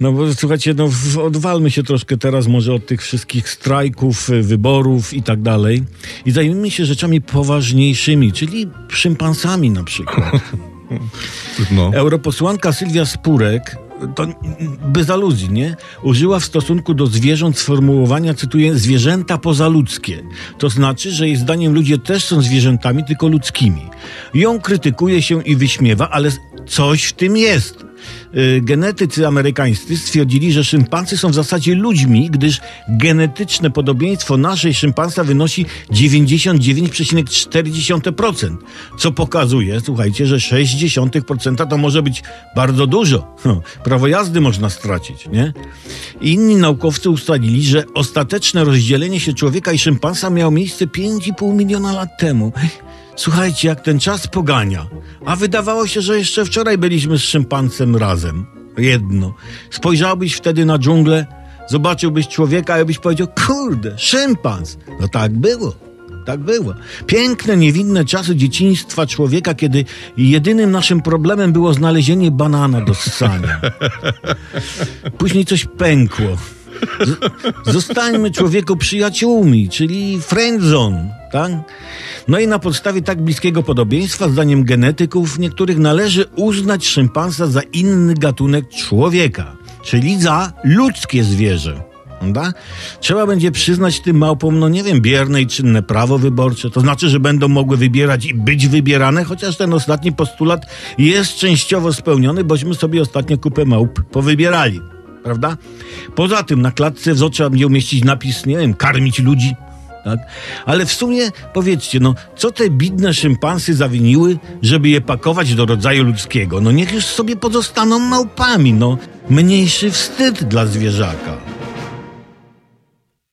No bo słuchajcie, no odwalmy się troszkę teraz może od tych wszystkich strajków, y, wyborów i tak dalej i zajmijmy się rzeczami poważniejszymi, czyli szympansami na przykład. No. Europosłanka Sylwia Spurek, to bez aluzji, nie? Użyła w stosunku do zwierząt sformułowania, cytuję, zwierzęta pozaludzkie. To znaczy, że jej zdaniem ludzie też są zwierzętami, tylko ludzkimi. Ją krytykuje się i wyśmiewa, ale coś w tym jest. Y, Genetycy amerykańscy stwierdzili, że szympansy są w zasadzie ludźmi, gdyż genetyczne podobieństwo naszej szympansa wynosi 99,4%, co pokazuje, słuchajcie, że 0,6% to może być bardzo dużo. Hm, Prawo jazdy można stracić, nie? Inni naukowcy ustalili, że ostateczne rozdzielenie się człowieka i szympansa miało miejsce 5,5 miliona lat temu. Słuchajcie, jak ten czas pogania. A wydawało się, że jeszcze wczoraj byliśmy z szympansem razem. Jedno. Spojrzałbyś wtedy na dżunglę, zobaczyłbyś człowieka i byś powiedział, kurde, szympans. No tak było. Tak było. Piękne, niewinne czasy dzieciństwa człowieka, kiedy jedynym naszym problemem było znalezienie banana do ssania. Później coś pękło. Z- Zostańmy człowieku przyjaciółmi, czyli friendzone, tak? No i na podstawie tak bliskiego podobieństwa, zdaniem genetyków niektórych, należy uznać szympansa za inny gatunek człowieka, czyli za ludzkie zwierzę. Prawda? Trzeba będzie przyznać tym małpom, no nie wiem, bierne i czynne prawo wyborcze. To znaczy, że będą mogły wybierać i być wybierane, chociaż ten ostatni postulat jest częściowo spełniony, bośmy sobie ostatnio kupę małp powybierali. Prawda? Poza tym na klatce w trzeba będzie umieścić napis, nie wiem, karmić ludzi. Tak? Ale w sumie powiedzcie, no, co te bidne szympansy zawiniły, żeby je pakować do rodzaju ludzkiego? No niech już sobie pozostaną małpami, no. Mniejszy wstyd dla zwierzaka.